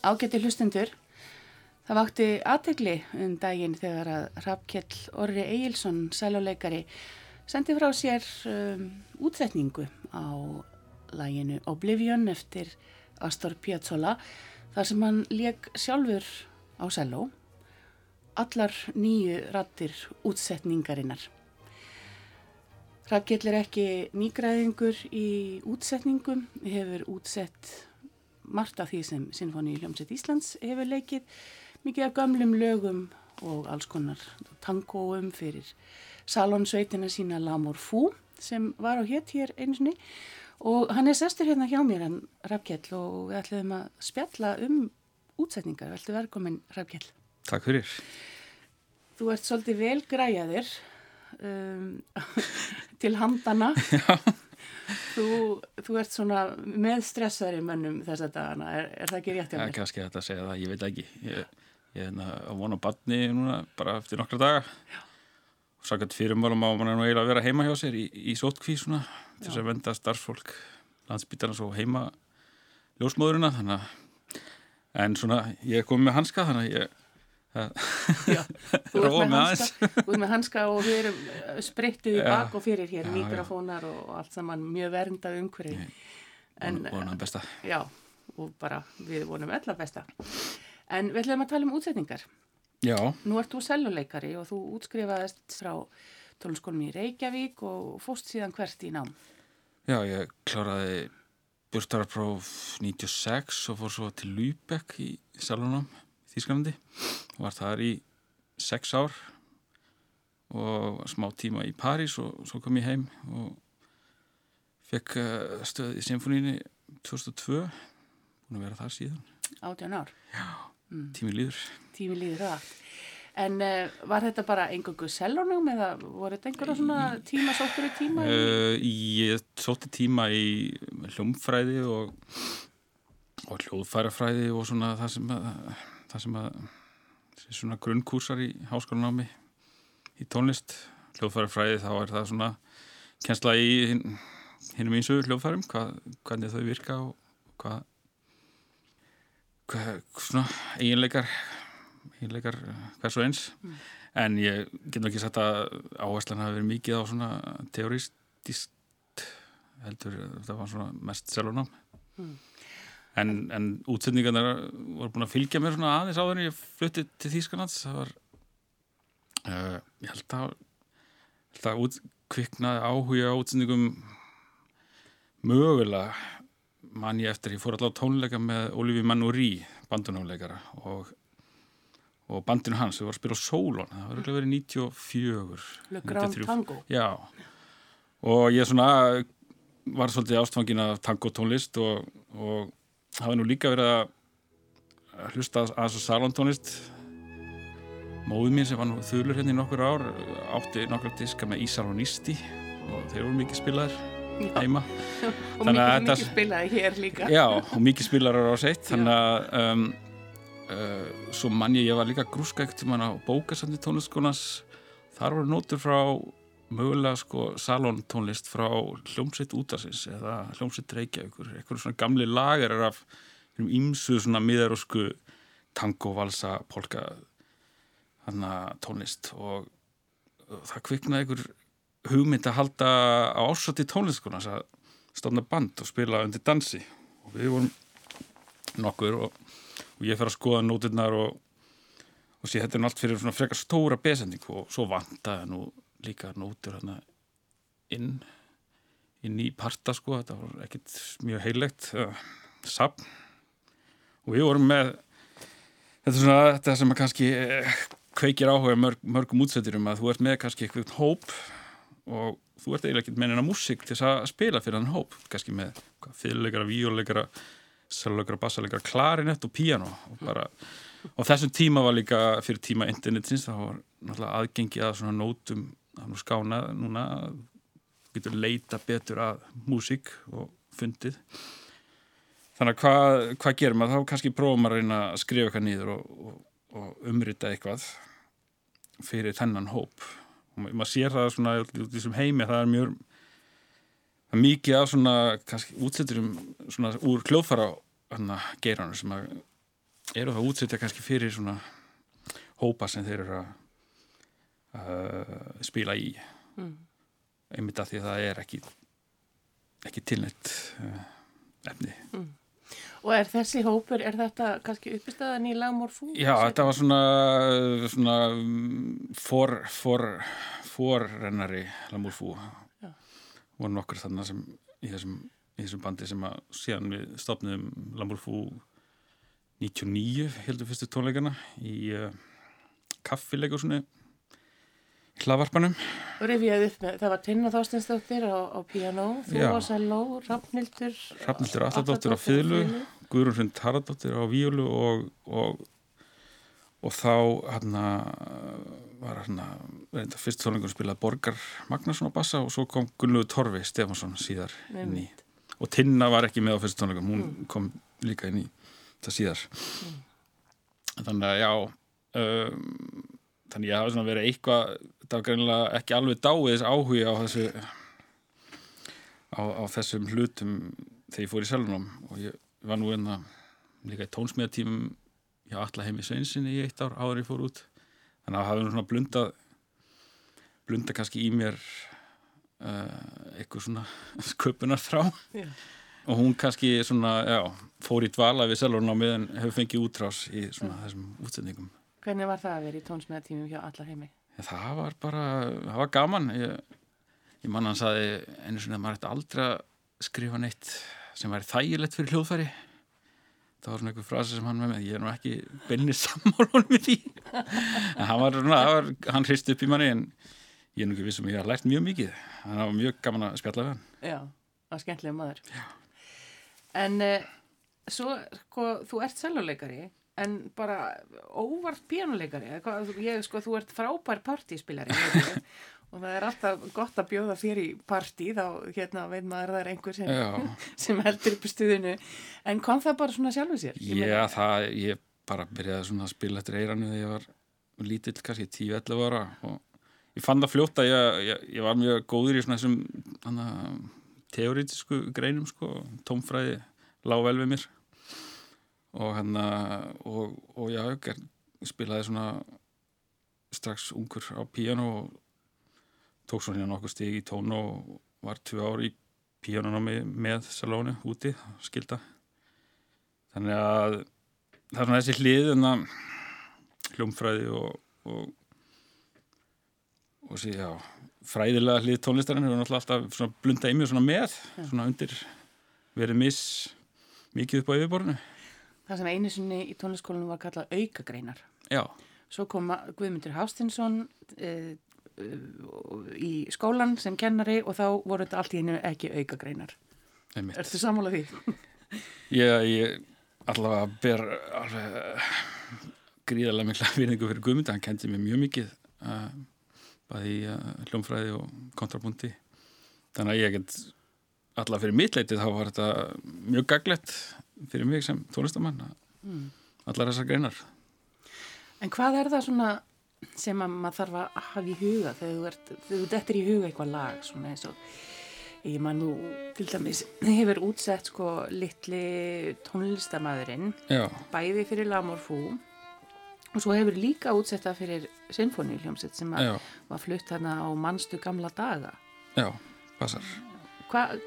Ágætti hlustendur, það vakti aðtegli um daginn þegar að Rappkjell Orri Egilson, sæluleikari, sendi frá sér um, útsetningu á læginu Oblivion eftir Astor Piazzolla þar sem hann leik sjálfur á sælu allar nýju rattir útsetningarinnar. Rappkjell er ekki nýgræðingur í útsetningum, hefur útsett margt af því sem Sinfoni Hljómsveit Íslands hefur leikið, mikið af gamlum lögum og alls konar tangóum fyrir salonsveitina sína Lamor Fú sem var á hétt hér einu sinni og hann er sestur hérna hjá mér en Rafkjell og við ætlum að spjalla um útsetningar. Veltu velkominn Rafkjell. Takk fyrir. Þú ert svolítið vel græjaðir um, til handana. Já. Þú, þú ert svona með stressaðri mönnum þess að dagana, er, er það ekki rétt? Já, kannski þetta að segja það, ég veit ekki. Ég, ég er hérna að vona á badni núna bara eftir nokkra daga. Já. Og sakant fyrirmálum á mann nú eiginlega að vera heima hjá sér í, í sótkví svona til þess að venda starfsfólk landsbytarnas og heima ljósmóðurina þannig að en svona ég er komið með hanska þannig að ég Já, þú ert með, hanska, og við erum uh, sprittið í bak og fyrir hér, mikrofónar og allt saman mjög verndað umhverju. En vonum besta. Já, og bara við vonum öll að besta. En við ætlum að tala um útsetningar. Já. Nú ert þú seljuleikari og þú útskrifaðist frá tónskólum í Reykjavík og fóst síðan hvert í nám. Já, ég kláraði búrstararpróf 96 og fór svo til Lübeck í Salunum Þísklandi var þar í sex ár og smá tíma í París og svo kom ég heim og fekk eh, stöð í symfónínu 2002 búin að vera þar síðan 18 ár? Já, mm. tími líður Tími líður það En uh, var þetta bara engungu selunum eða voru þetta einhverja svona tíma sóttur í tíma? Uh, ég sótti tíma í hljómfræði og, og hljóðfærafræði og svona það sem að það sem að svona grunnkúrsar í háskólanámi í tónlist hljóðfærafræði þá er það svona kjensla í hinnum eins og hljóðfærum hvað, hvernig þau virka og hvað, hvað svona eiginleikar eiginleikar hvers og eins. Mm. en ég get ekki sagt að áherslan hafi verið mikið á svona teoristist heldur það var svona mest selunám mm en, en útsendingarna voru búin að fylgja mér svona aðeins áður en ég flutti til Þýskanlands það var uh, ég held að, held að út, kviknaði áhuga á útsendingum mögulega man ég eftir, ég fór alltaf tónleika með Olivi Manuri, bandunháleikara og, og bandinu hans. Við varum að spila á Solon, það var verið 94 Le Grand Tango. Já, og ég svona var svolítið ástfangin af tango tónlist og, og hafa nú líka verið að hlusta að þessu salontónist móðið mín sem var nú þulur hérna í nokkur ár átti nokkur diska með Ísalonisti og þeir voru mikið spilaðir heima. Og mikið, mikið spilaði hér líka. Já og mikið spilaðar á seitt þannig að um, uh, svo mann ég, ég var líka grúska ekkert til mann á bókasandi tónlistskonans þar voru nótur frá mögulega sko salontónlist frá hljómsveit útarsins eða hljómsveit Reykjavíkur, eitthvað svona gamli lagar af ímsu svona miðarósku tango, valsa, polka hana tónlist. Og það kviknaði einhver hugmynd að halda á ásótti tónlistkona að stofna band og spila undir dansi. Og við vorum nokkur og, og ég fer að skoða nóturnar og, og sé þetta er allt fyrir svona frekar stóra besending og svo vantaði nú líka nótur hérna inn inn í parta sko, þetta var ekkert mjög heilegt uh, sapn og við vorum með þetta svona þetta sem að kannski uh, kveikir áhuga mörg, mörgum útsetturum að þú ert með kannski eitthvað hóp og þú ert eiginlega ekkert með neina músík til að spila fyrir hann hóp, kannski með fyrirleikara, víuleikara sérleikara, bassalegara, klarinett og píano og bara, og þessum tíma var líka fyrir tíma internetins, það var náttúrulega aðgengi að svona nótum það er skána núna getur leita betur að músík og fundið. Þannig að hvað, hvað gerir maður? Þá kannski prófum að reyna að skrifa eitthvað nýður og, og, og umrita eitthvað fyrir þennan hóp. Og maður sér það svona í þessum heimi það er mjög það er mikið af svona kannski útsetturum svona úr kljóðfara geiranu sem að eru það útsetja kannski fyrir svona hópa sem þeir eru að uh, spila í Mm. einmitt að því að það er ekki ekki tilnætt uh, efni. Og er þessi hópur, er þetta kannski uppistæðan í lagmorfú? Já, þetta var svona svona mm, for, for, forrennari Lamúrfú Já. voru nokkur þarna sem í þessum, í þessum bandi sem að síðan við stopnum Lamúrfú 99 heldur fyrstu tónleikana í uh, kaffileikur svona hlaðvarpanum rifjaði upp með, það var Tinna Þorsteinsdóttir á, á piano, þú á selló, Rafnildur Hrafnildur Atladóttir á fiðlu Guðrún Hrund Haraldóttir á víulu og, og, og þá hérna var hérna reynda fyrst tónleikur spilað Borgar Magnarsson á bassa og svo kom Gunnlegu Torfi Stefansson síðar inn í. Og Tinna var ekki með á fyrst tónleikum hún kom líka inn í það síðar. Þannig að já um, þannig að ég hafa svona verið eitthvað það var greinilega ekki alveg dáið þess áhugi á þessu á, á þessum hlutum þegar ég fór í selunum og ég var nú enna líka í tónsmíðatímum hjá Alla heimi Sveinsinni í eitt ár áður ég fór út. Þannig að hafa nú svona blundað blundað kannski í mér uh, eitthvað svona sköpunar þrá Já. og hún kannski svona, já, fór í dvala við selunum á meðan hefur fengið útrás í svona þessum útsendingum Hvernig var það að vera í tónsmiðatímum hjá allar heimi? Það var bara, það var gaman ég, ég manna hann saði einu sinni að maður ætti aldrei að skrifa neitt sem væri þægilegt fyrir hljóðfæri það var svona einhver frasi sem hann með mig ég er nú ekki beinni sammálun með því en hann var svona það var, hann hristi upp í manni en ég er nú ekki vissum að ég har lært mjög mikið hann var mjög gaman að spjalla við hann Já, það var skemmtilega maður. Já. En uh, svo, sko, þú ert seljuleikari, en bara óvart þú- Ég, sko, þú ert frábær partíspilari og það er alltaf gott að bjóða þér í partí, þá hérna veit maður að það er einhver sem, sem heldur upp í stuðinu. En kom það bara svona sjálfu sér? Ég Já, það, ég bara byrjaði svona að spila eftir eiranu þegar ég var lítill, kannski 10-11 ára. Og ég fann það fljótt að ég, ég, ég var mjög góður í svona þessum teorítisku greinum, sko, tómfræði lág vel við mér og hérna og, og já, ger- spilaði svona strax ungur á píano og tók svona hérna nokkuð stig í tón og var tvö ár í píanonámi með salónu úti, skilda þannig að það er svona þessi hlið en að hljómfræði og og, og sí, já, fræðilega hlið tónlistarinn hefur náttúrulega alltaf blunda í svona með, svona undir verið miss mikið upp á yfirborðinu Það sem einu sinni í tónliskólanum var kallað aukagreinar. já, Svo kom Guðmundur Hástinsson uh, uh, í skólan sem kennari og þá voru þetta allt í einu ekki aukagreinar. einmitt Ertu sammála því? ég, ég allavega ber alveg gríðarlega mikla virðingu fyrir Guðmundi, hann kendi mér mjög mikið uh, bæði í uh, hljómfræði og kontrabúndi þannig að ég get allavega fyrir mitt leitið þá var þetta mjög gaglegt fyrir mig sem tónlistamann mm. allar þessar greinar. En hvað er það svona sem að maður þarf að hafa í huga þegar þú ert, þegar þú dettir í huga eitthvað lag svona eins og ég man nú til dæmis hefur útsett sko litli tónlistamæðurinn bæði fyrir Lamorfú og svo hefur líka útsett það fyrir Sinfoníuljómsett sem að var flutt þarna á mannstu gamla daga. Já, passar. Hvað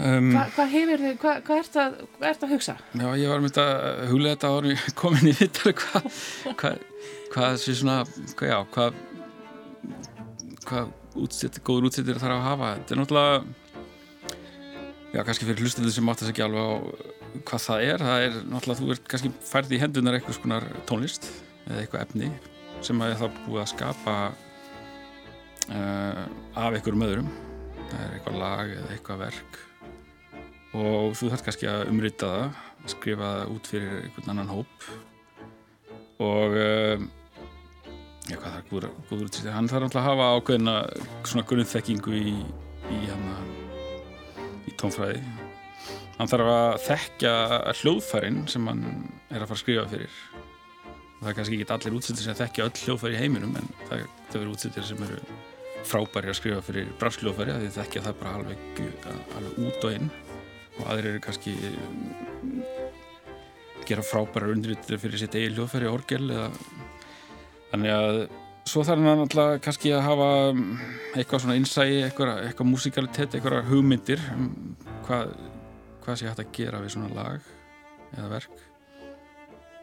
um, hva, hva hefur þið, hvað hva ert, að- hvað ert að hugsa? Já, ég var með þetta huglega þetta ári komin í vittar hvað hva, hva þessi svona hvað, já, hvað hvað útsett, góður útsettir þarf að hafa. Þetta er náttúrulega já, kannski fyrir hlustendur sem átt þess ekki alveg á hvað það er, það er náttúrulega þú ert kannski færð í hendunar eitthvað skonar tónlist eða eitthvað efni sem að það búið að skapa uh, af einhverjum öðrum. Það er eitthvað lag eða eitthvað verk og þú þarf kannski að umrita það skrifa það út fyrir einhvern annan hóp. Og um, já, hvað er góður, góður útsýtti hann þarf alltaf að hafa ákveðina svona grunnþekkingu í í, í tónfræði. Hann þarf að þekkja hljóðfærin sem hann er að fara að skrifa fyrir. Það er kannski ekki allir útsýttir sem þekkja öll hljóðfæri í heiminum en það, það eru útsýttir sem eru frábæri að skrifa fyrir braskljóðfæri því þekkja það bara alveg, alveg út og inn og aðrir eru kannski gera frábæra undirritur fyrir sitt eigi hljóðfæri orgel eða þannig að svo þarf hann alltaf kannski að hafa mm, eitthvað svona innsægi, eitthvað, eitthvað musikalitet, eitthvað hugmyndir um hvað, hvað sé hægt að gera við svona lag eða verk.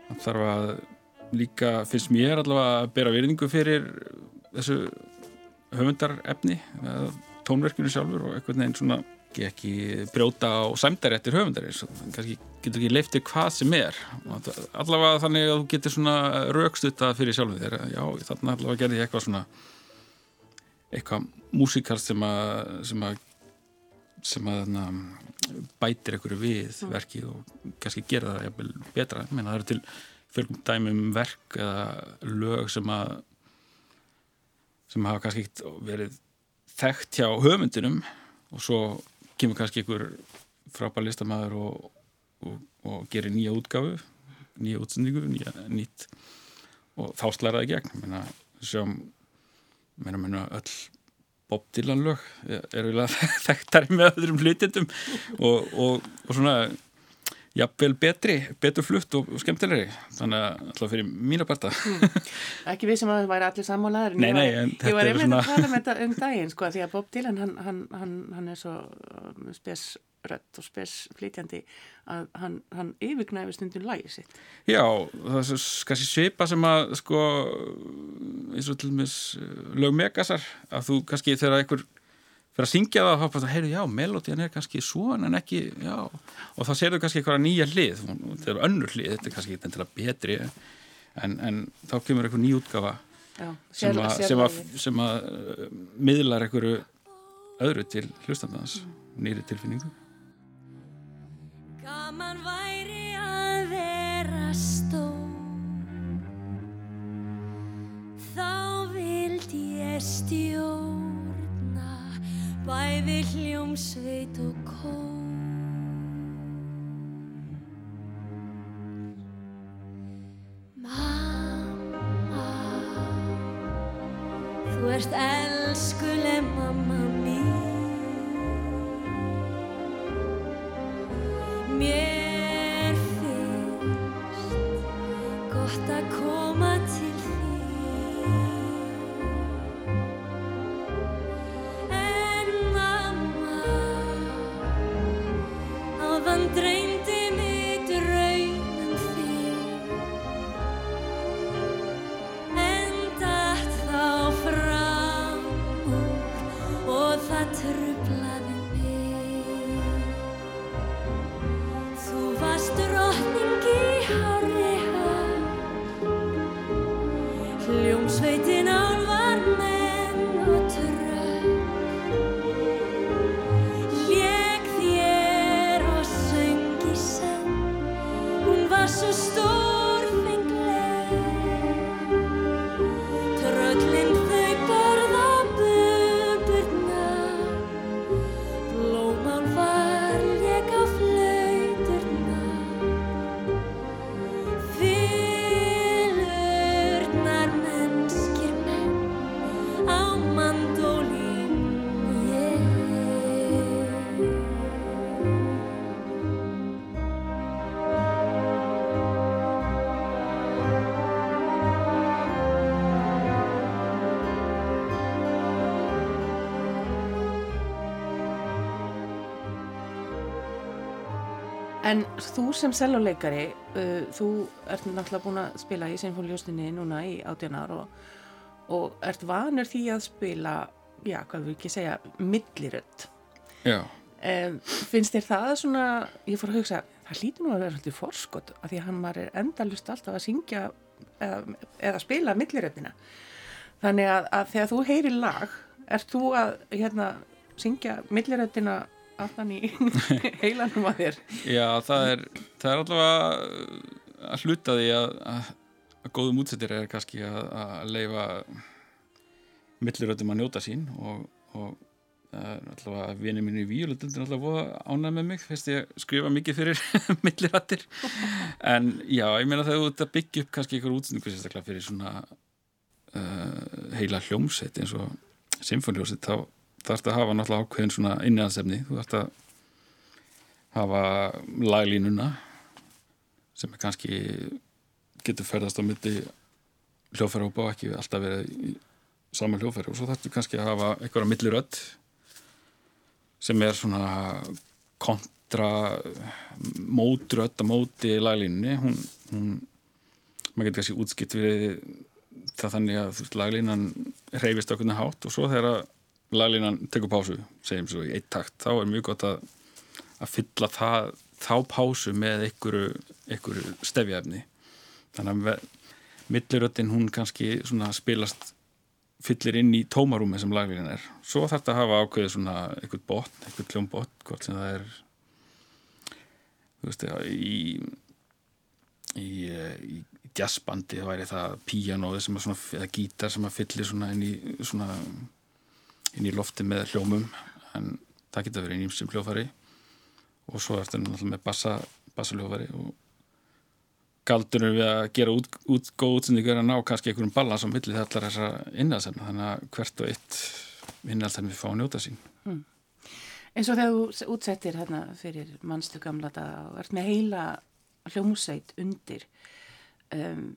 Það þarf að líka, finnst mér allavega að bera virðingu fyrir þessu höfundarefni tónverkinu sjálfur og eitthvað neginn svona ekki brjóta á sæmdaréttir höfundari kannski getur ekki leiftir hvað sem er. Allavega þannig að þú getur svona raukstuta fyrir sjálfum þér. Já, þannig allavega gerði ég eitthvað svona eitthvað músikal sem að sem að, sem að na, bætir einhverju við mm. verkið og kannski gera það betra, menn að það eru til fölgum dæmum verk eða lög sem að sem hafa kannski verið þekkt hjá höfundinum. Og svo kemur kannski einhver frábær listamæður og, og, og gerir nýja útgáfu nýja útsendingu, nýja nýtt og þá slæraði gegn. Menna, sjáum menna, menna, öll Bob Dylan lög er að þekktari með öðrum hlutindum og, og svona jafnvel betri, betur flutt og, skemmtilegri, þannig að alltaf fyrir mína parta. Mm. Ekki við sem að það væri allir sammálaður Nei, nei, en þetta er svona Ég var einmitt að tala með þetta um daginn, sko, því að Bob Dylan hann, hann, hann, hann er svo um, spesrött og spesflítjandi að hann yfirgnæfi stundum lægi sitt. Já, það er kannski svipa sem að sko, eins og til og meins lögmegasar, að þú kannski þegar einhver fyrir að syngja það og þá fannst það, heyrðu, já, melodían er kannski svona en ekki, já, og þá serðu kannski eitthvað nýja hlið, þetta er önnur hlið þetta er kannski eitthvað betri en, en þá kemur eitthvað ný útgafa já, sem, a, sem, a, sem að uh, miðlar eitthvað öðru til hlustandans mm. nýri tilfinningu. Gaman væri að vera stór. Þá vild ég stjórn bæði hljómsveit og kó Mamma Þú ert elskuleg mamma mín. Mér En þú sem seljuleikari, uh, þú ert náttúrulega búin að spila í Sinfónljóstinni núna í átjanar og, og ert vanur því að spila, já, hvað vil ekki segja, milliröld. Já. Um, finnst þér það svona, ég fór að hugsa, það hlýtur nú að vera svolítið forskot af því að hann var endalust alltaf að syngja eða, eða spila milliröldina. Þannig að, að þegar þú heyri lag, ert þú að hérna, syngja milliröldina aftan í heilanum að þér. Já, það er, það er allavega að hluta því að, að, að góðum útsettir er kannski að, að leifa milliröldum að njóta sín og, og allavega vinið mínu í Víulöldun er allavega ánæg með mig fyrst ég skrifa mikið fyrir milliröttir en já, ég meina það er að byggja upp kannski ykkur útsendingu sérstaklega fyrir svona uh, heila hljómsett eins og symfónljósett þá þarfst að hafa náttúrulega ákveðin svona inniðansefni þú þarfst að hafa laglínuna sem er kannski getur ferðast á myndi hljófæra og ekki alltaf verið í sama hljófæri og svo þarfstu kannski að hafa einhverja millirödd sem er svona kontra mótrödd að móti laglínunni. Hún, hún maður getur kannski útskipt við það þannig að veist, laglínan reyfist okkur hátt og svo þegar laglínan tekur pásu, segjum svo í eitt takt þá er mjög gott að, að fylla það, þá pásu með einhverju, einhverju stefjafni þannig að milliröttin hún kannski spilast fyllir inn í tómarúmi sem laglínan er. Svo þarf þetta að hafa ákveðið svona einhvern botn, einhvern kljómbotn hvort sem það er þú veist, í í, í jazzbandi það væri það píanóði sem að svona, eða gítar sem að fyllir svona inn í svona inn í lofti með hljómum en það geta verið nýmsum hljófari og svo er þetta náttúrulega með bassa, bassa hljófari og galdunum við að gera út, út góð útsendingur að ná kannski einhverjum balans á milli þallar þessar innhaldsefna þannig að hvert og eitt innhaldsefni fá að njóta sín. Hmm. eins og þegar þú útsettir hérna fyrir mannstu gamla dag og ert með heila hljómsveit undir um,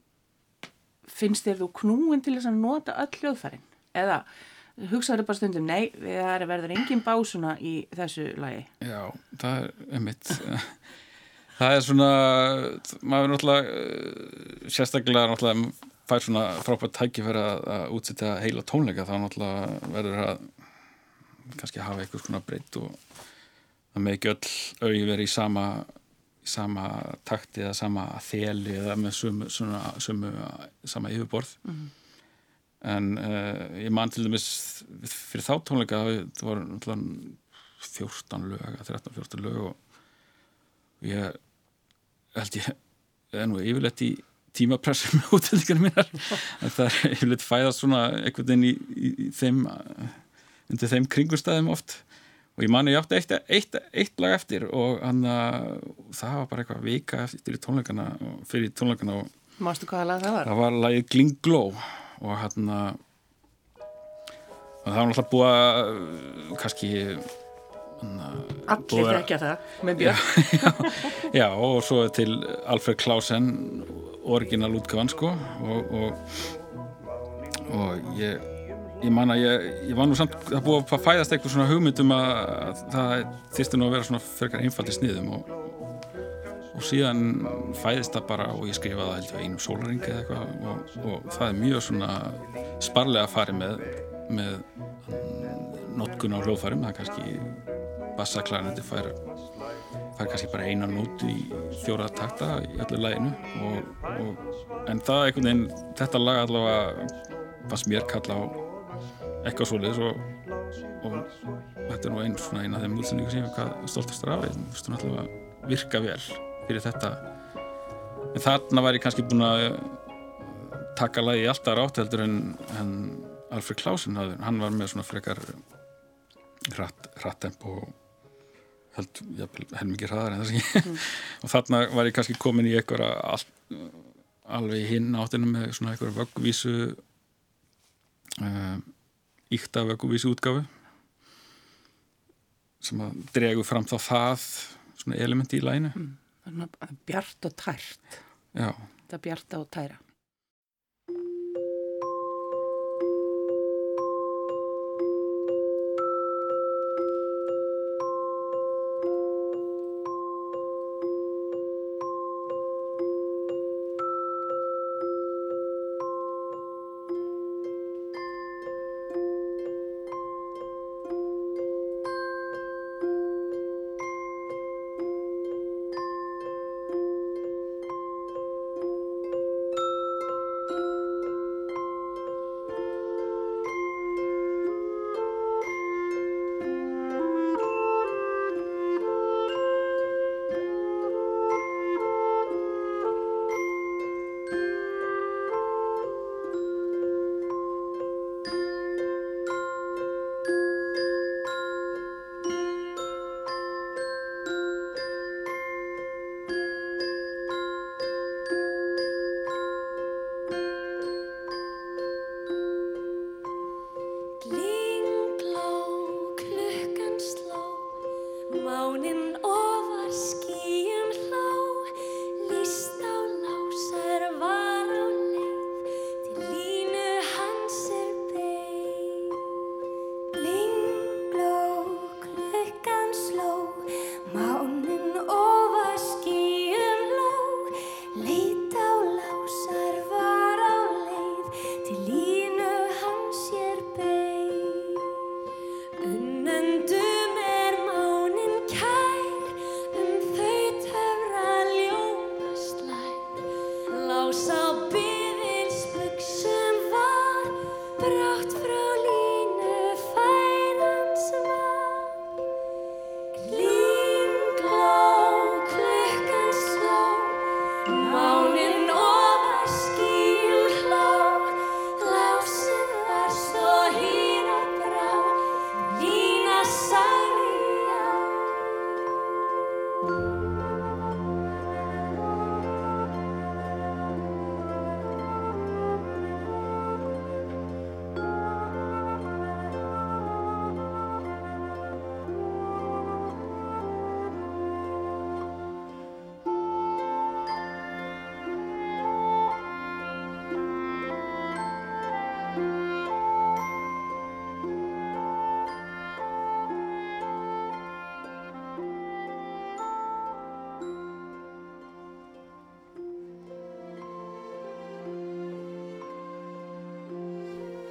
finnst þér þú knúin til þess að nota öll hljóðfærin? Eða hugsaður bara stundum nei, það verður engin básuna í þessu lagi. Já, það er emitt það er svona maður er náttúrulega sérstaklega náttúrulega fær svona frábært tækifæri að, að útsitja heila tónleika þá náttúrulega verður að kannski hafa eitthvað svona breytt og það með ekki öll auði verið í sama sama takti eða sama þeli eða með sumu, svona, sumu sama yfirborð. Mm -hmm. En uh, ég man til dæmis fyrir þá tónleika það voru 14 lög 13-14 lög og ég held ég nú yfirleitt í tímapressum með útlæðingarna mínar. En það er yfirleitt fæðast svona einhvern veginn í, í, í þeim undir þeim kringustæðum oft. Og ég mani ég átti eitt, eitt, eitt lag eftir og hann það var bara eitthvað vika eftir tónleikana fyrir tónleikana og Mástu hvaða lag það var? Það var lagið Glingló og hann og það var náttúrulega búið að kannski Allir ekki að það með björn já, já, já, og svo til Alfred Klausen orginal útgafan sko og, og, og ég ég man að ég, ég var nú samt það búið að fæðast eitthvað svona hugmyndum að, að það þýrstu nú að vera svona frekar einfaldi sniðum og, og síðan fæðist það bara og ég skrifaði held ég einum sólaringi eða eitthvað og, og það er mjög svona sparlega að fari með með notkun á hljóðfærum. Það er kannski bassaklarnandi fær, fær kannski bara einan nót í fjóra takta í öllu læginu og, en það er einhvern veginn þetta lag allavega fannst mér kalla á eitthvað svolítið og, og þetta er nú einn svona eina af þeim útsendingu sem ég hef stoltastur af. Hún ætlaði að virka vel fyrir þetta. En þarna var ég kannski búin að taka lagi alltaf rátt heldur en, en Alfred Klausen hann var með svona frekar hrattemp og held, held mikið hraðar en sem ég mm. og þarna var ég kannski komin í eitthvað alveg hinn áttinu með svona eitthvað vöggvísu uh, íkta vögguvísi útgafu sem að dregu fram þá það svona elementi í læinu mm, Bjart og tært Já. Það er bjart og tæra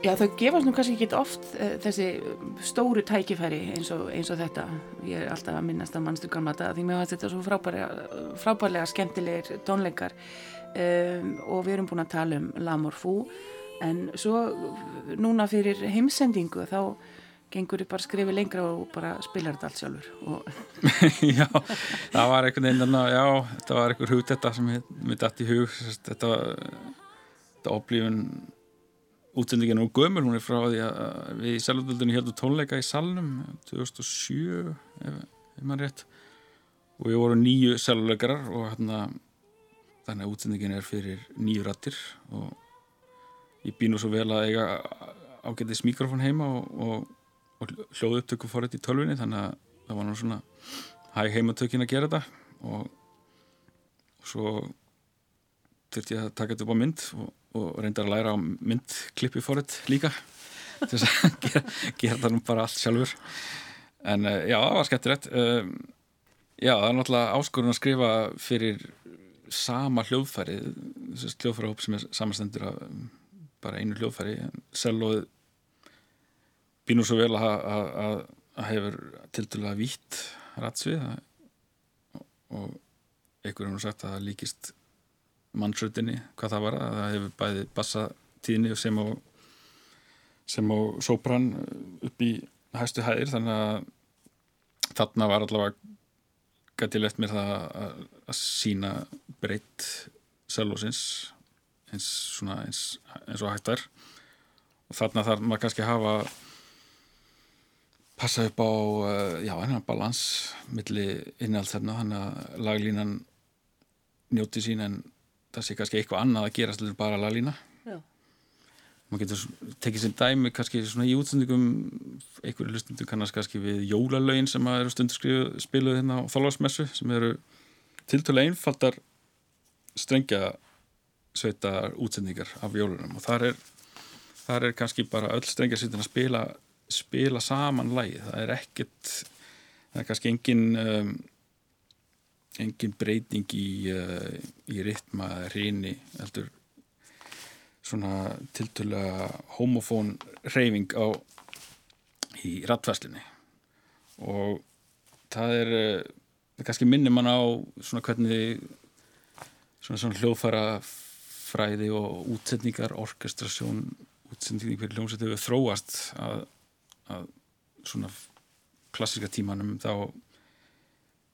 Já, þau gefast nú kannski ekki oft uh, þessi stóru tækifæri eins og, eins og þetta. Ég er alltaf að minnast að mannstu gamla þetta því mér finnst þetta svo frábærlega, frábærlega skemmtilegir tónleikar. Um, og við erum búin að tala um Lamor Fú. En svo núna fyrir heimsendingu þá gengur þið bara skrifið lengra og bara spilar þetta allt sjálfur Já, það var einhvern veginn já, þetta var einhver hug þetta sem mér dætt í hug. Þetta, þetta oblífun útsendingin og gömur, hún er frá því að við í selvöldunni heldum tónleika í salnum 2007 ef, ef maður rétt. Og við vorum nýju selvöldleikarar og hérna þannig að útsendingin er fyrir nýju rattir og ég býnur svo vel að eiga ágættis mikrofón heima og, og, og hljóðu upptöku fór þetta í tölvinni þannig að það var nú svona hæg heimatökin að gera þetta. Og, og svo þurfti ég að taka þetta upp á mynd og og reyndar að læra á myndklippi fóritt líka til þess að gera, gera það nú bara allt sjálfur. En uh, já, það var skemmtilegt. Um, já, það er náttúrulega áskorun að skrifa fyrir sama hljóðfæri þessi hljóðfærihóp sem er samastendur af um, bara einu hljóðfæri selóð býnur svo vel að, hefur til dæla vítt ratsvið og einhverjum har sagt að það líkist mannsröðinni hvað það var að það hefur bæði bassatíðni sem á sem á sópran upp í hæstu hæðir þannig að þarna var allavega gætilegt mér það að, að sína breytt selosins eins, svona, eins, eins og hættar og þarna þarf maður kannski að hafa passa upp á já, enna balans millir innald þarna þannig að laglínan njóti sín en það sé kannski eitthvað annað að gera svolítið bara lalína. Maður getur tekið sér dæmi kannski svona í útsendingum einhverju lustundu kannast kannski við jólalögin sem eru stundu spiluð hérna á þálagsmessu sem eru tiltölu einfaldar strengja sveitar útsendingar af jólunum. Og þar er, þar er kannski bara öll strengja sveitin að spila spila saman lægi, það er ekkert það er kannski engin um, engin breyting í, uh, í ritma ríni heldur svona tiltöla homofón reyfing á í rattfæslinni og það er uh, kannski minnir mann á svona hvernig svona, svona hljóðfæra fræði og útsetningar orkestrasjón, útsetningar fyrir hljómsættu við þróast að, að svona klassika tímanum þá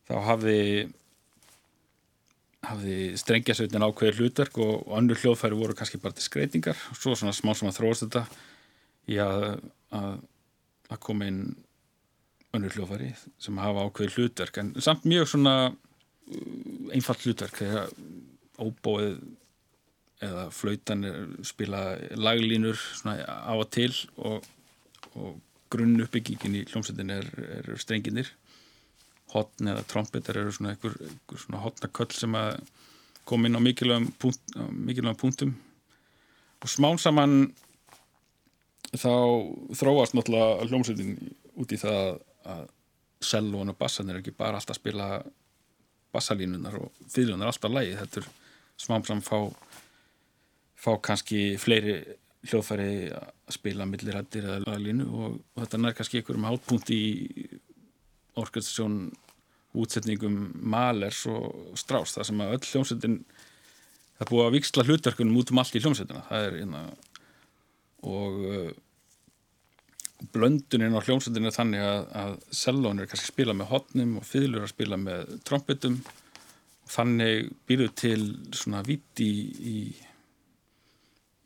þá hafði hafði strengjasautin ákveðir hlutverk og, annur hljóðfæri voru kannski bara til skreitingar og svo svona smá sem að þróast þetta í að, að, koma inn annur hljóðfæri sem hafa ákveðir hlutverk. En samt mjög svona uh, einfalt hlutverk þegar óbóið eða flautan spila laglínur svona á að til og, og grunn uppbyggingin í hljómsveitin er, er strenginir hotn eða trompetar eru svona einhver, einhver svona hotnaköll sem að koma inn á mikilvægum, punkt, á mikilvægum punktum. Og smán saman þá þróast náttúrulega hljómsveitin út í það að sellón og bassan er ekki bara alltaf að spila bassalínunar og þýðlunar alltaf lægi, þetta er smán saman fá fá kannski fleiri hljóðfæri að spila millirættir eða línu og, og þetta nær kannski einhverjum hátpunkt í orkestasjón útsetningum Malers og Strauss það sem að öll hljómsveitin það búið að viksla hlutverkunum út um allt í hljómsveitina. Það er einna hérna, og uh, blönduninn á hljómsveitinu er þannig að, að sellón er kannski spila með hotnum og fylgur að spila með trompetum og þannig býður til svona viti í, í,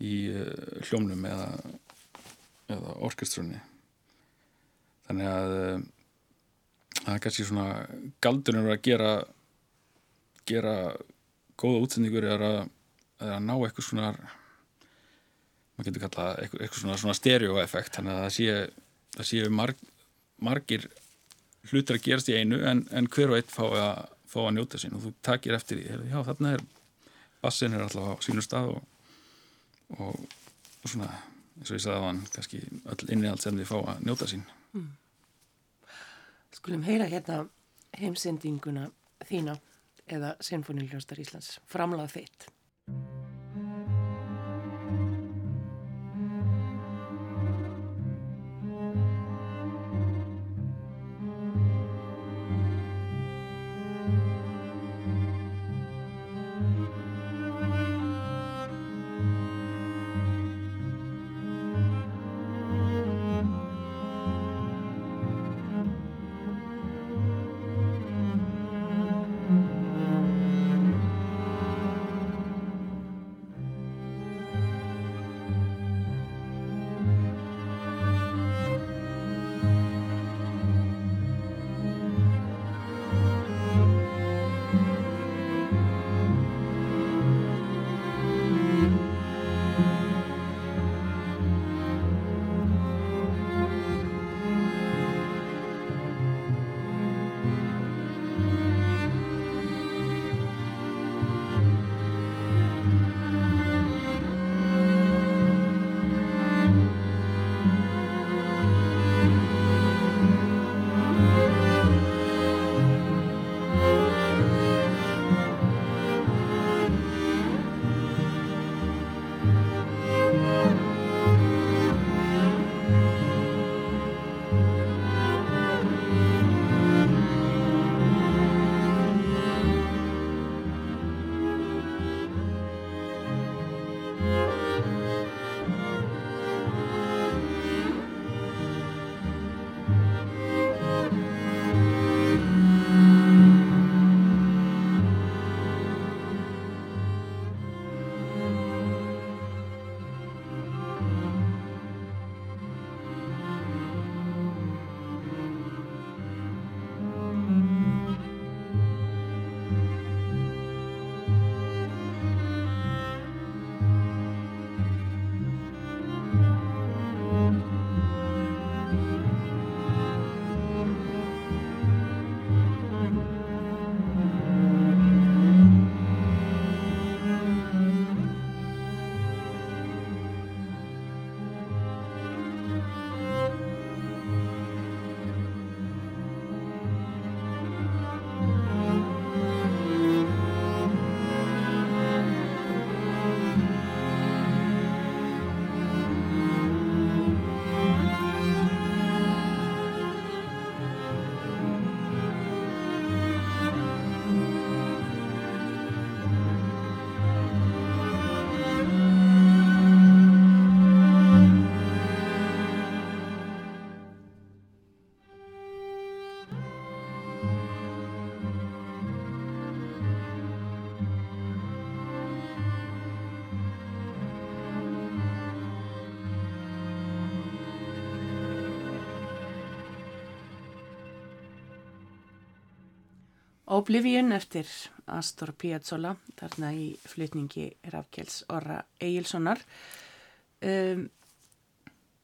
í uh, hljómnum eða, eða orkestrunni. Þannig að uh, það er kannski svona galdurinn að gera gera góða útsendingur er að, er að ná eitthvað svona maður getur kallað eitthvað, eitthvað svona, svona stereoeffekt. Þannig að það sé, það sé marg, margir hlutir að gerast í einu en, en hver og einn fá að, fá að njóta sín. Og þú takir eftir því. Já þarna er bassin er alltaf á sínu stað og, og, og svona eins og ég sagði að hann kannski öll inni allt sem þið fá að njóta sín. Mm. Skulum heyra hérna heimsendinguna þína eða Sinfoniljóstar Íslands framlað þitt Oblivion eftir Astor Piazzolla þarna í flytningi Rafkjells Orra Egilsonar um,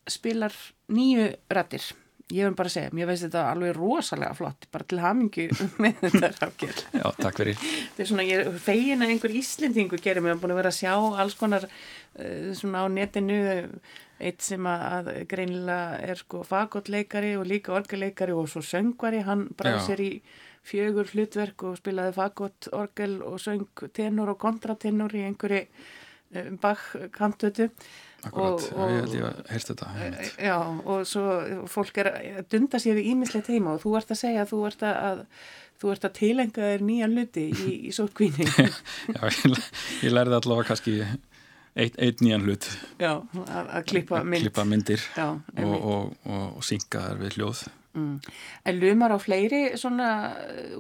spilar nýju rættir ég verð bara að segja, mér veist þetta alveg rosalega flott, bara til hamingu með þetta Rafkjell Já, takk fyrir. Þetta er svona, ég er fegin að einhver Íslendingu gerir ég er búin að vera að sjá alls konar uh, svona á netinu eitt sem að greinilega er sko fagotleikari og líka orgelleikari og svo söngvari, hann bráð sér í fjögur hlutverk og spilaði fagott, orgel og söng tenor og kontratenor í einhverju um, bakkantötu Akkurat, og, og, ég held ég að heyrst þetta einmitt. Já, og svo fólk er að dunda sér við ímislegt heima og þú ert að segja að þú ert að, þú ert að tilenga þér nýja hluti í, í sótkvíni Já, ég, ég lærði allavega kannski eitt, eitt nýjan hlut. Já, að, að klippa, mynd. klippa myndir Já, og, og, og synga þær við hljóð Mm. En lumar á fleiri svona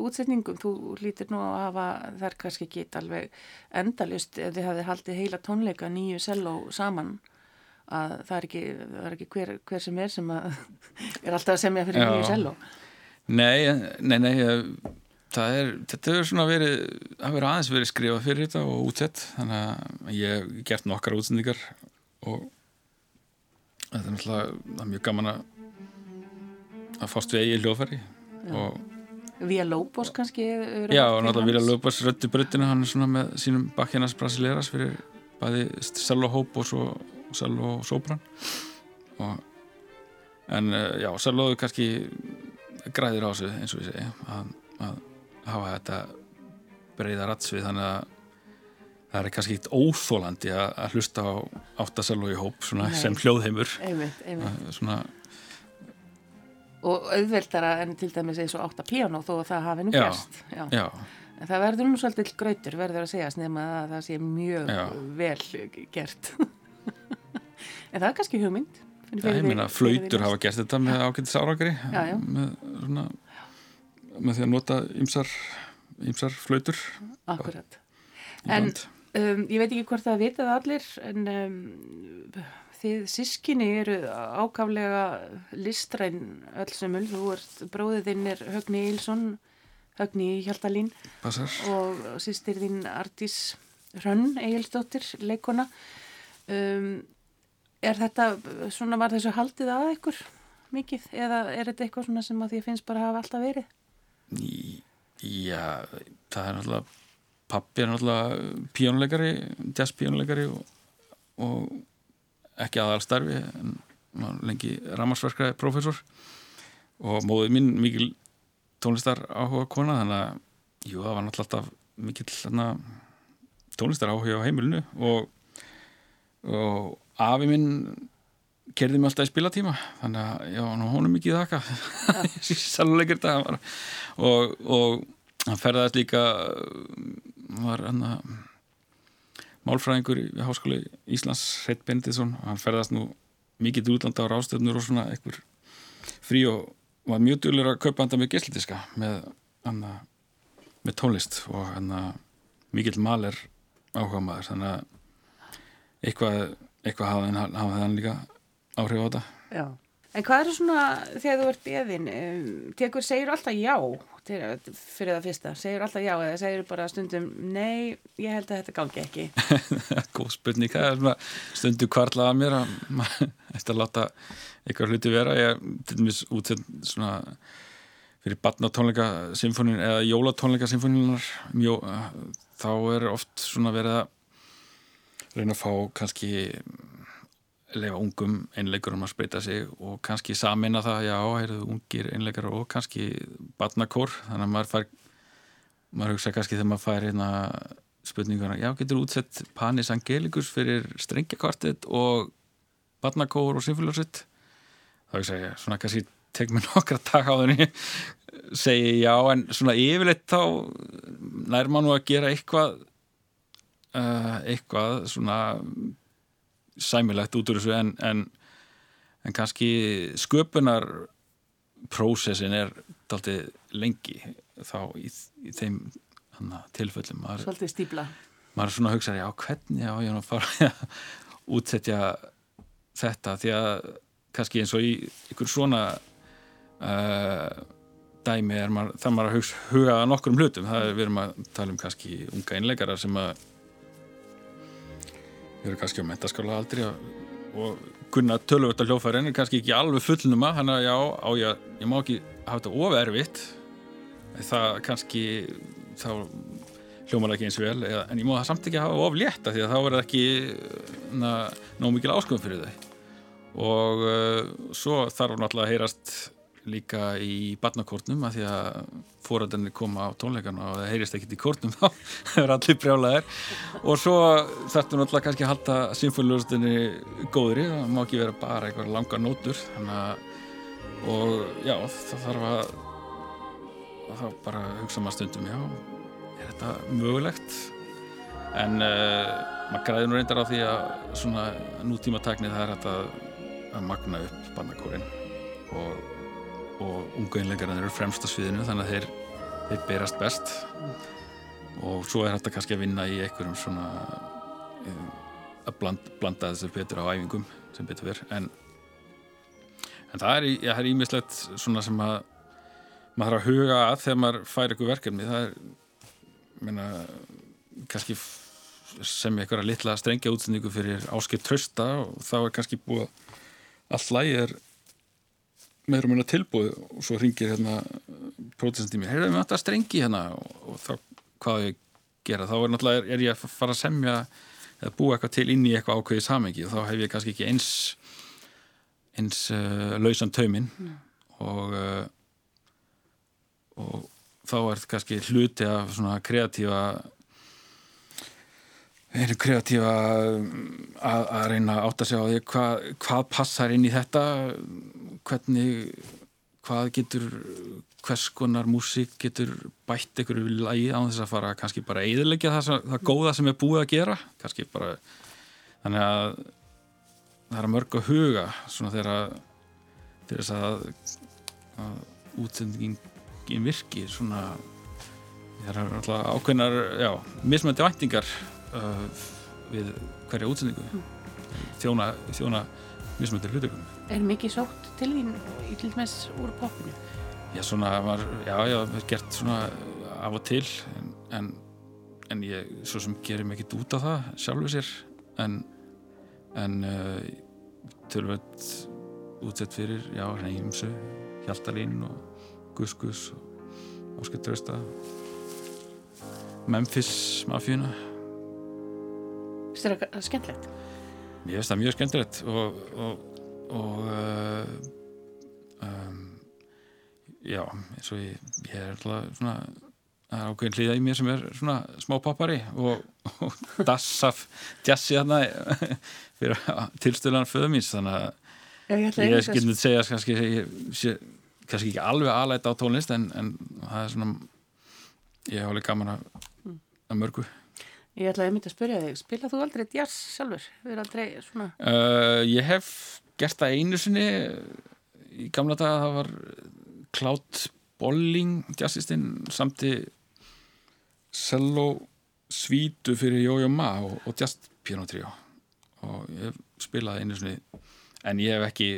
útsetningum, þú lítir nú að hafa þær kannski ekki alveg endalust ef þið hafið haldið heila tónleika nýju selló saman að það er ekki, það er ekki hver, hver sem er sem að er alltaf að semja fyrir Já. nýju selló. Nei, nei, nei, það er, þetta er svona verið, það verið aðeins verið skrifað fyrir þetta og útsett, þannig að ég hef gert nokkara útsendingar og þetta er náttúrulega, það er mjög gaman að að fást við eigi hljófæri Vía Lóbos kannski Já, náttúrulega Vía Lóbos röttu bröttinu hann er svona með sínum bakkinas brasileras fyrir bæði Selvo Hóp og svo Selvo Sopran. Og en eh, já, Selvoðu kannski græðir á þessu eins og ég segi að, að hafa þetta breyða ratsvið þannig að það er kannski eitt óþólandi að, að hlusta á áttaselvo í hóp sem hljóðheimur. Einmitt, einmitt. svona og auðveldara en til dæmis eins og átta piano þó að það hafi nú já. en það verður nú svolítið gröytur verður að segja snema að það sé mjög já. vel gert. En það er kannski hugmynd Já, ég meina, flautur hafa gert þetta með ákveldis árangri með, svona, með því að nota ymsar, ymsar flautur. Akkurat. En um, ég veit ekki hvort það vitað allir en um, þið sískinni eru ákaflega listræn öll semul, þú ert bróðið þinn er Högni Ílsson Högni Hjaltalín Passar. og sýstir þín Artís Hrönn Egilsdóttir, leikona um, er þetta svona var þessu haldið að ykkur mikið eða er þetta eitthvað svona sem að því finnst bara að hafa alltaf verið? Já, það er náttúrulega pappi er náttúrulega píjónuleikari jazzpíjónuleikari og, og ekki aðal starfi en lengi ramarsverkræði profesor og móðið mín mikil tónlistar áhuga kona þannig að jú, það var náttúrulega alltaf mikil hana, tónlistar áhuga á heimilinu. Og, og afi minn kerði mig alltaf í spilatíma þannig að já, hún er mikið þakka. Sæluleikir þetta og, og hann ferðaðist líka var hann að málfræðingur í Háskóli Íslands Hreit Bendisson og hann ferðast nú mikið útlanda á rástöðnur og svona einhver frí og var mjög djúlir að kaupa handa með gesslitiska með, með tónlist og hann mikill mal er áhuga maður þannig að eitthvað, eitthvað hafði hann, hafði hann líka áhrif á þetta. Já. En hvað er svona þegar þú ert beðin, tekur, segir alltaf já fyrir það fyrsta, segir alltaf já eða segir bara stundum nei, ég held að þetta gangi ekki? Góð spurning, það er svona stundum kvarlaða mér að eftir að láta eitthvað hluti vera, ég til dæmis útsett svona fyrir barnatónleika symfónin eða jólatónleika symfóninar þá er oft svona verið að reyna að fá kannski leifa ungum einleikurum að spreita sig og kannski samina það, já, heyrðu ungir einleikar og kannski barnakór, þannig að maður fær maður hugsa kannski þegar maður fær hérna spurninguna, já, getur útsett Panis Angelikus fyrir strengjakvartet og barnakór og symfóliarsitt þá hugsa ég, svona kannski tek mér nokkra takk á þenni segi já, en svona yfirleitt þá nær maður nú að gera eitthvað uh, eitthvað svona sæmilegt út úr þessu en, en, en kannski sköpunar prósessin er daltið lengi þá í, í þeim hana, tilfellum. Maður, Svolítið stíbla maður er svona að hugsa, já hvernig já ég að fara að útsetja þetta? Því að kannski eins og í ykkur svona uh, dæmi er maður, það maður að hugsa, huga að nokkrum hlutum, það er við erum að tala um kannski unga einleikara sem að eru kannski á mentaskóla aldrei og kunna tölvöld á hljófæri en er kannski ekki alveg fullnuma þannig að já, á ég, ég má ekki hafa þetta ofervitt það kannski þá hljómar ekki eins vel. Eða, en ég má það samt ekki hafa of létta því að þá verður ekki ná mikil ásköfum fyrir þau. Og uh, svo þarf náttúrulega að heyrast líka í barnakórnum að því að fóröldarnir koma á tónleikana og það heyrist ekkert í kórnum þá það er allir brjálæðir og svo þarftu náttúrulega kannski að halda symfóliulustinni góðri það má ekki vera bara eitthvað langa nótur að og já það þarf að þá bara hugsa maður stundum já, er þetta mögulegt? En uh, maður græði nú reyndar á því að svona nútíma takni það er hægt að, magna upp barnakórin og og ungu einlegarinn eru fremst á sviðinu þannig að þeir, þeir berast best. Og svo er þetta kannski að vinna í einhverjum svona um, að bland, blanda þessu betur á æfingum sem betur verð en, en það er, ímislegt svona sem að maður þarf að huga að þegar maður fær eitthvað verkefni. Það er meina, kannski sem einhverja litla strengja útsendingu fyrir áskilt trösta og þá er kannski búið allt lægi er meður um hérna tilbúið og svo ringir hérna prótisandi mér, heyrðum við alltaf strengi hérna og, og þá hvað ég gera þá er náttúrulega, er ég að fara að semja eða búa eitthvað til inn í eitthvað ákveðið samengi og þá hef ég kannski ekki eins eins uh, lausan tauminn mm. og uh, og þá er þetta kannski hluti af svona kreatífa einu kreatífa að, að reyna að segja á því hvað, hvað passar inn í þetta? Hvernig hvað getur hvers konar músík getur bætt einhverju lagi á þess að fara kannski bara að eðilegja það, það góða sem er búið að gera? Kannski bara þannig að það er mörg að huga svona þegar þess að, að útsendingin virki svona það er alltaf ákveðnar já, mismöndi væntingar uh, við hverja útsendingu mm. þjóna, þjóna mismöndi hlutökum Er mikið sótt til þín í til dæmis úr popinu? Já, svona var, já, já, gert svona af og til en, en, en ég svo sem gerir mikið út á það sjálfur sér en, en uh, tölvöld útsett fyrir, já, Reymsu Hjaltalín og Gus Gus og Óskar Trösta Memphis Mafíuna Þú veist það skemmtilegt? Ég veist það mjög skemmtilegt og, og og uh, um, já eins og ég, ég er alltaf svona það er ákveðin hlýða í mér sem er svona smá poppari og, og dassaf jazzi þarna fyrir tilstöðlan föðumins þannig að já, ég, ég skilnið segja kannski, ég, kannski ekki alveg aðlæta á tónlist en, en það er svona ég hef alveg gaman að, mm. að mörgu Ég ætlaði að mynda að spyrja þig, spilað þú aldrei jazz sjálfur? Uh, ég hef gert það einu sinni í gamla daga það var Cloud Bolling jazzistinn samti cello svítu fyrir Jójó Ma og, og jazz piano trio og ég spilaði einu sinni en ég hef ekki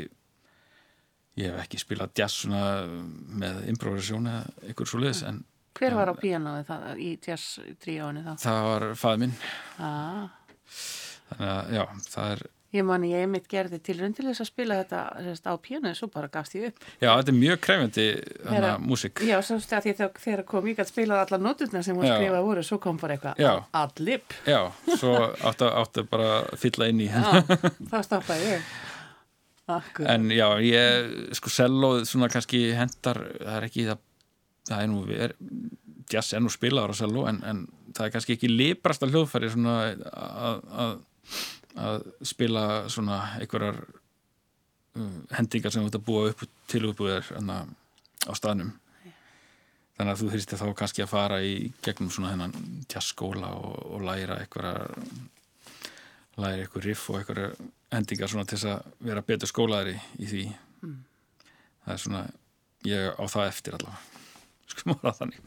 ég hef ekki spilað jazz með improvisasjón eða einhver svo leiðis en Hver var á pianoði það í jazz tríónu þá? Það var fæði minn ah. Þannig að já, það er Ég mani, ég mitt gerði tilrönd til þess að spila þetta sérst, á píanu, svo bara gafst ég upp. Já, þetta er mjög krefandi hana músik. Já, svo stæði ég þegar kom ég að spila allar nóturna sem hún skrifaði voru, svo kom bara eitthvað allip. Já, svo áttu, áttu bara að fylla inn í henn. Já, þá stoppaði ég. Akkur. En já, ég, sko, sellóð svona kannski hendar, það er ekki það, það er nú, er, jazz er nú spilaður á selló, en, en það er kannski ekki librasta hljóðfæri svona að, spila svona einhverjar uh, hendingar sem þú ert að búa upp til uppbúðir á staðnum. Þannig að þú þurfti þá kannski að fara í gegnum svona hennan tjaskóla og, og læra einhverjar læra einhver riff og einhverjar hendingar svona til þess að vera betur skólaðri í því. Mm. það er svona ég á það eftir allavega sko móra þannig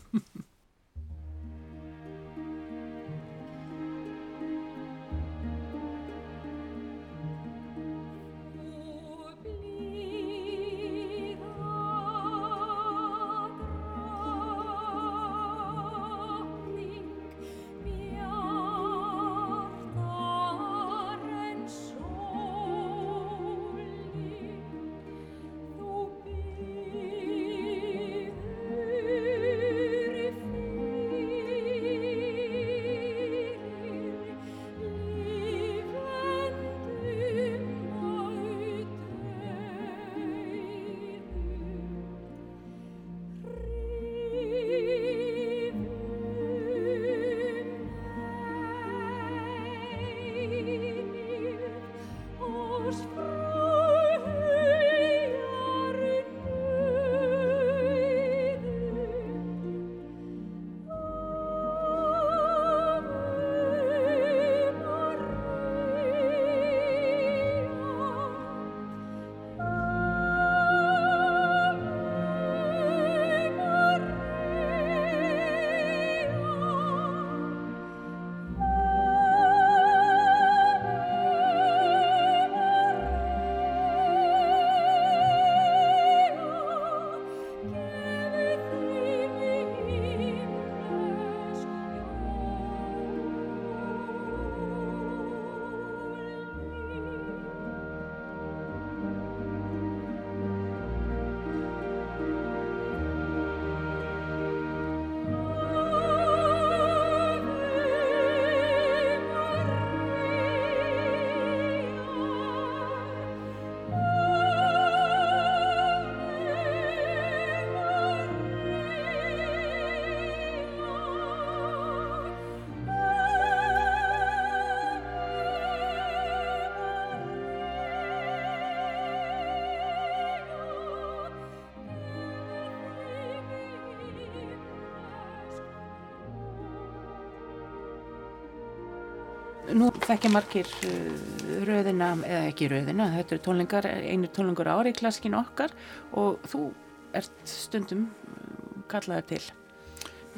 nú þekkja margir uh, röðina, eða ekki röðina, þetta eru tónlingar, einir tónlingur ári í klasskin okkar og þú ert stundum uh, kallaðið til.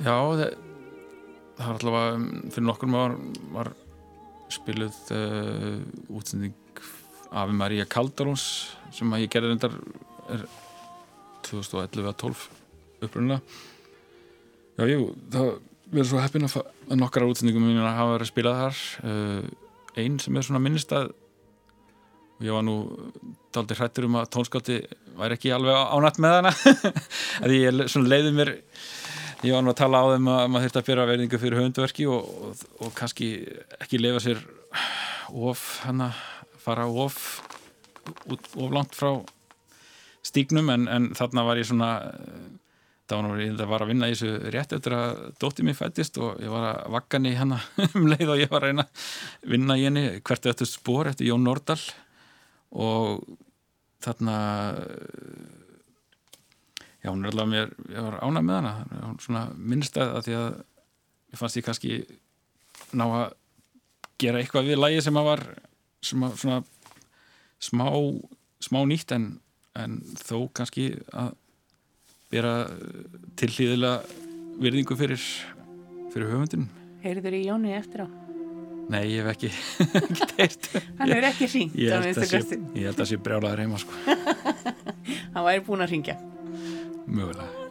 Já, það, það var allavega, um, fyrir nokkur var, var spiluð uh, útsending Afi Maria Kaldaróns sem að ég gerði reyndar er 2011-12 upprunnilega. Já, jú, það verður svo heppin að, að nokkara útsendingum mín að hafa verið að spila þar. Uh, einn sem er svona minnistað og ég var nú daldi hrættur um að tónskáldi væri ekki alveg ánætt með hana. Að ég leiði mér ég var nú að tala á þeim að maður þurfti að byrja verðingu fyrir höfundverki og, og, og kannski ekki lefa sér of hana, fara of of langt frá stígnum en, en þarna var ég svona það var, ég var að vinna í þessu rétt eftir að dóttið mér fættist og ég var að vakka henni hérna um leið og ég var að reyna að vinna í henni hvert eftir spór eftir Jón Nordal og þarna já, hún er alveg mér ég var ánað með hana. Hún svona minnstæð að því að ég fannst ég kannski ná að gera eitthvað við lægi sem að var sem að svona smá, smá nýtt en, en þó kannski að vera tilhlýðilega virðingu fyrir, fyrir höfundin Heyrður í Jóni eftir á? Nei, ég hef ekki, Hann hefur ekki ringt Ég held að það sé brjálaður heima sko. Hann væri búin að ringja Mögulega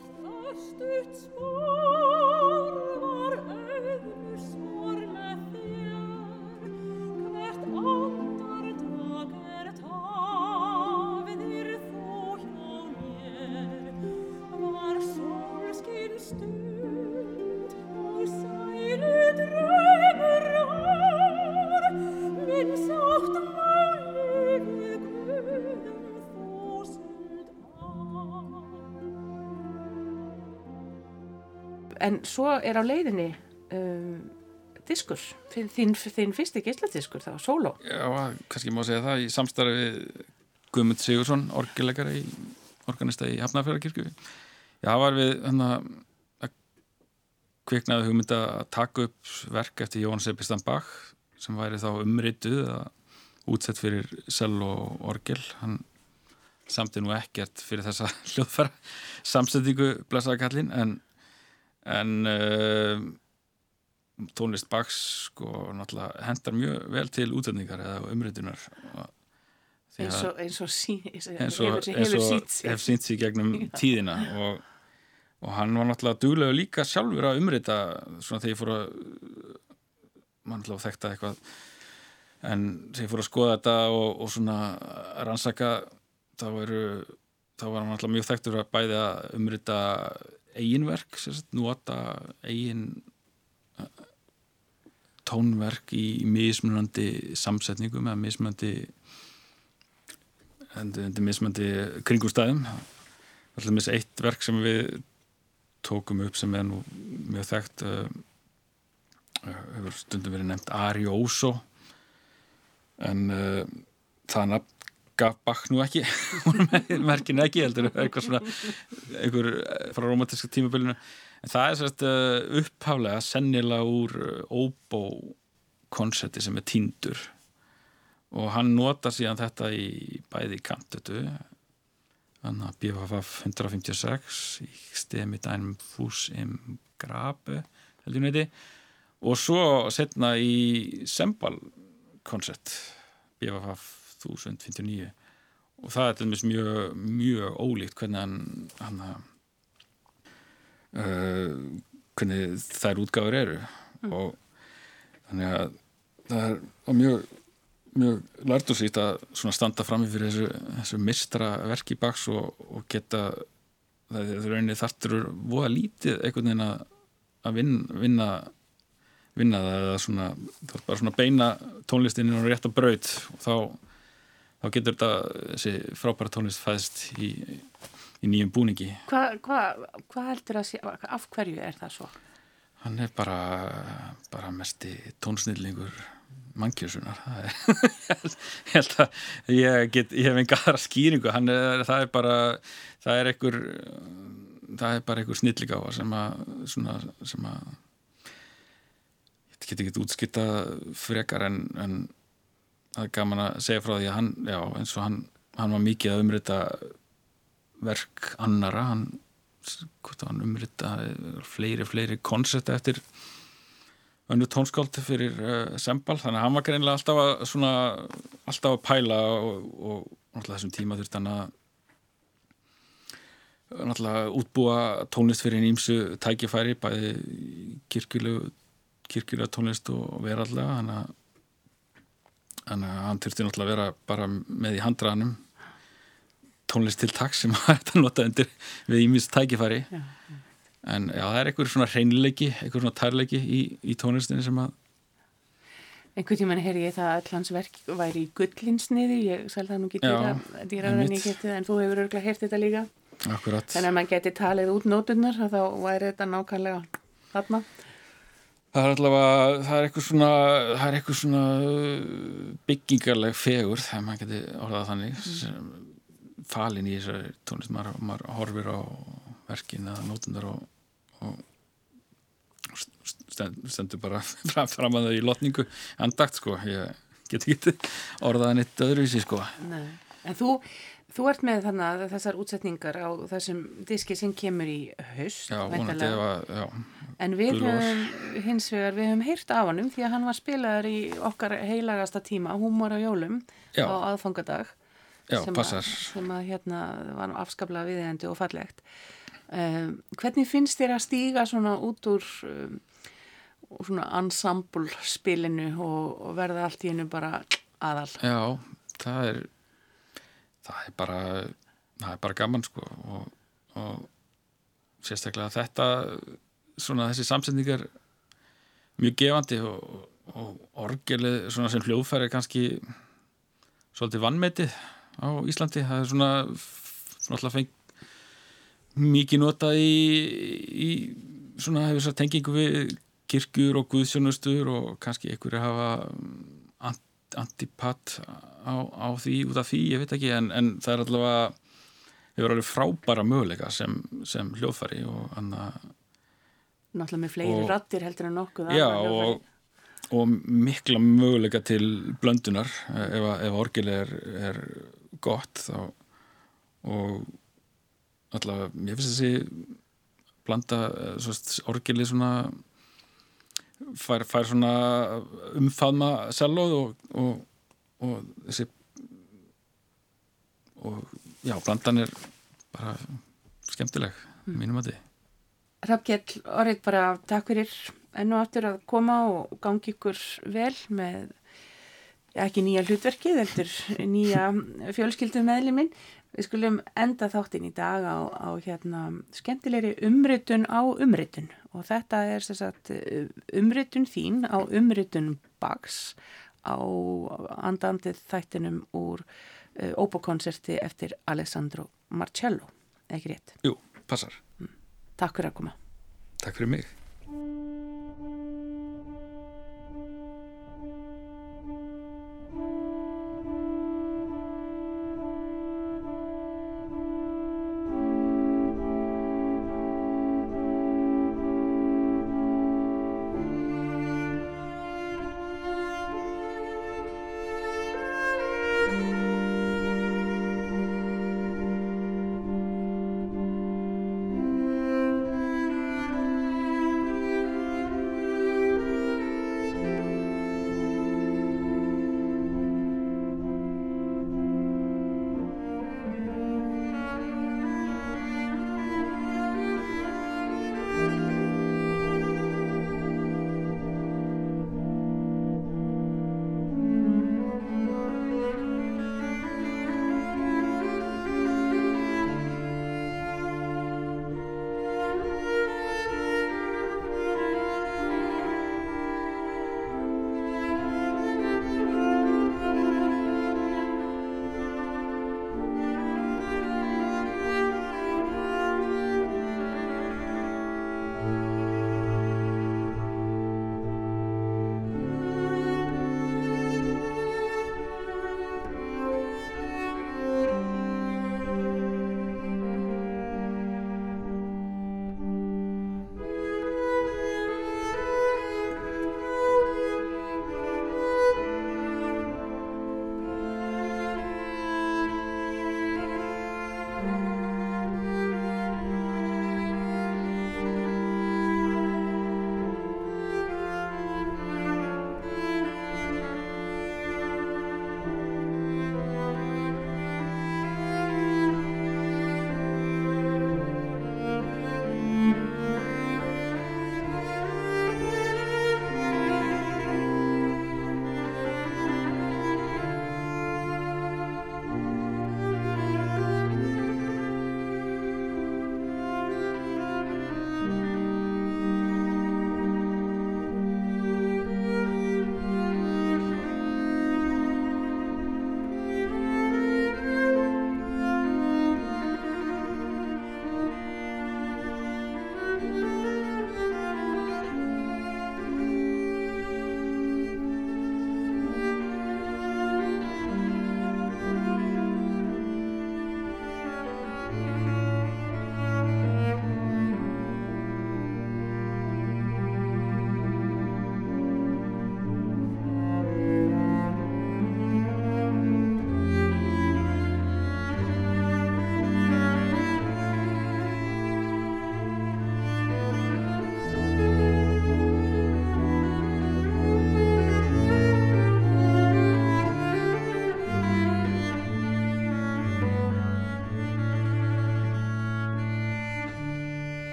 en svo er á leiðinni um, diskur, þinn, þinn fyrsti geisladiskur, var solo. Já, kannski má segja það í samstarfi Guðmund Sigursson, orgelegara í organista í Hafnarfjörðarkirkju. Já, það var við hann að kviknaði hugmynda að taka upp verk eftir Jón Sebastian Bach sem væri þá umrituð að útsett fyrir sel og orgel. Hann samti nú ekkert fyrir þessa hljóðfæra samsendingu blessaðakallin en en uh, tónlist Bachs sko náttúrulega hendar mjög vel til útendingar eða umritunar. Eins og, eins og, og hefur, sínt sig. gegnum tíðina. Og, og hann var náttúrulega duglega líka sjálfur að umrita svona þegar ég fór að mann náttúrulega þekkta eitthvað en þegar ég fór að skoða þetta og svona rannsaka þá veru þá var hann náttúrulega mjög þekktur að bæði að umrita eiginverk nota eigin uh, tónverk í mismunandi samsetningum eða mismunandi mismunandi kringumstæðum. Alltaf mis eitt verk sem við tókum upp sem er nú mjög þekkt uh, uh hefur stundum verið nefnt Arioso en uh, það nafn gaf Bach nú ekki. Merkinu ekki, heldur eitthvað svona einhver eh, frá romantíska tímabölinu en það er sérst uh, upphálega sennilega úr óbó uh, konserti sem er tíndur og hann nota síðan þetta í bæði kantötu þannig að BFF 156 í stemi dænum fús im grabe heldur neiti og svo setna í sembal koncert BFF 1059 og það er til dæmis mjög, mjög ólíkt hvernig hann, hann uh, hvernig þær útgáður eru. Mm. og þannig að það er mjög, mjög lært og sýtt að standa fram í fyrir þessu, þessu mistra verki baks og, og geta það er rauninni þartur voða lítið einhvern veginn að, að vinna, vinna vinna það eða svona, bara svona beina tónlistininn og rétt að braut. Og þá þá getur þetta þessi frábæra tónlist fæðist í, í nýjum búningi. Hvað hva, hva heldur að sé, af hverju er það svo? Hann er bara, bara mesti tónsnýrlingur mannkjösunar ég held að ég, get, ég hef enga aðra skýringu. Er, það er bara það er einhver það er bara einhver snilligáa sem að svona, sem að get ekki útskipta frekar en, en það er gaman að segja frá því að hann, já, eins og hann, hann var mikið að umrita verk annara, hann, hann umrita fleiri, fleiri koncepta eftir önnu tónskáldi fyrir uh, Sembal, þannig að hann var greinlega alltaf að, svona, alltaf að pæla og, og alltaf þessum tíma þurft hann að náttúrulega útbúa tónlist fyrir nýmsu tækifæri bæði kirkjulega tónlist og verallega þannig að, þannig að hann þurfti náttúrulega að vera bara með í handraðanum tónlist til takk sem hægt að nota undir við nýmsu tækifæri. Já, já. En já, það er einhver svona hreinleiki einhver svona tærleiki í, í tónlistinni sem að einhvern tíman heyr ég það að alls verk væri í gullinsniði, ég sæl það nú ekki dýraðan ég geti en þú hefur örgulega heyrt þetta líka. Akkurat. þannig að mann geti talið út nótunar þá væri þetta nákvæmlega þarna Það er allavega, það er eitthvað svona, það er eitthvað svona byggingarleg fegur þegar maður geti orðað þannig mm. falin í þessari tónlist, maður, maður horfir á verkin eða nótundar og, og stendur bara fram, fram að það í lotningu. Andagt sko, ég get ekki orðaðan eitt öðruvísi sko. Nei. En þú, þú ert með þannig að þessar útsetningar á þessum diski sem kemur í haust Já, vonandi já En við höfum hins vegar, við höfum heyrt af hann því að hann var spilaður í okkar heilagasta tíma, Húmor á jólum já. á aðfangadag Já, sem, að, sem að hérna var afskaplega viðeigandi og fallegt Um, hvernig finnst þér að stíga svona út úr um, svona ensemble spilinu og, og verða allt í hennu bara aðal? Já, það er það er bara það er bara gaman sko og, og sérstaklega þetta svona þessi samsendingar mjög gefandi og, og orgelið svona sem hljóðfæri kannski svolítið vannmetið á Íslandi. Það er svona svona alltaf fengt mikið notað í, í svona hefur þess að tengingu við kirkjur og guðsjónustur og kannski einhverju hafa mm, antipatt á, á því út af því, ég veit ekki en, en það er allavega hefur alveg frábæra möguleika sem, sem hljóðfæri og anna Náttúrulega með fleiri og, rattir heldur en nokkuð Já og, og mikla möguleika til blöndunar. Ef, ef orgil er, er gott þá og allavega, ég finnst þessi blanda, eh, orgili svona fær, fær svona umfaðma selóð og, og, og þessi og já, blandan er bara skemmtileg mm. mínum að því Rafgjell, orðið bara takk fyrir enn og aftur að koma og gangi ykkur vel með ekki nýja hlutverkið, heldur nýja fjölskyldum meðliminn Við skulum enda þáttinn í dag á, á hérna, skemmtilegri umrytun á umrytun og þetta er sagt, umrytun þín á umrytun Bags á andandið þættinum úr uh, óbókonserti eftir Alessandro Marcello, ekki rétt? Jú, passar. Takk fyrir að koma. Takk fyrir mig.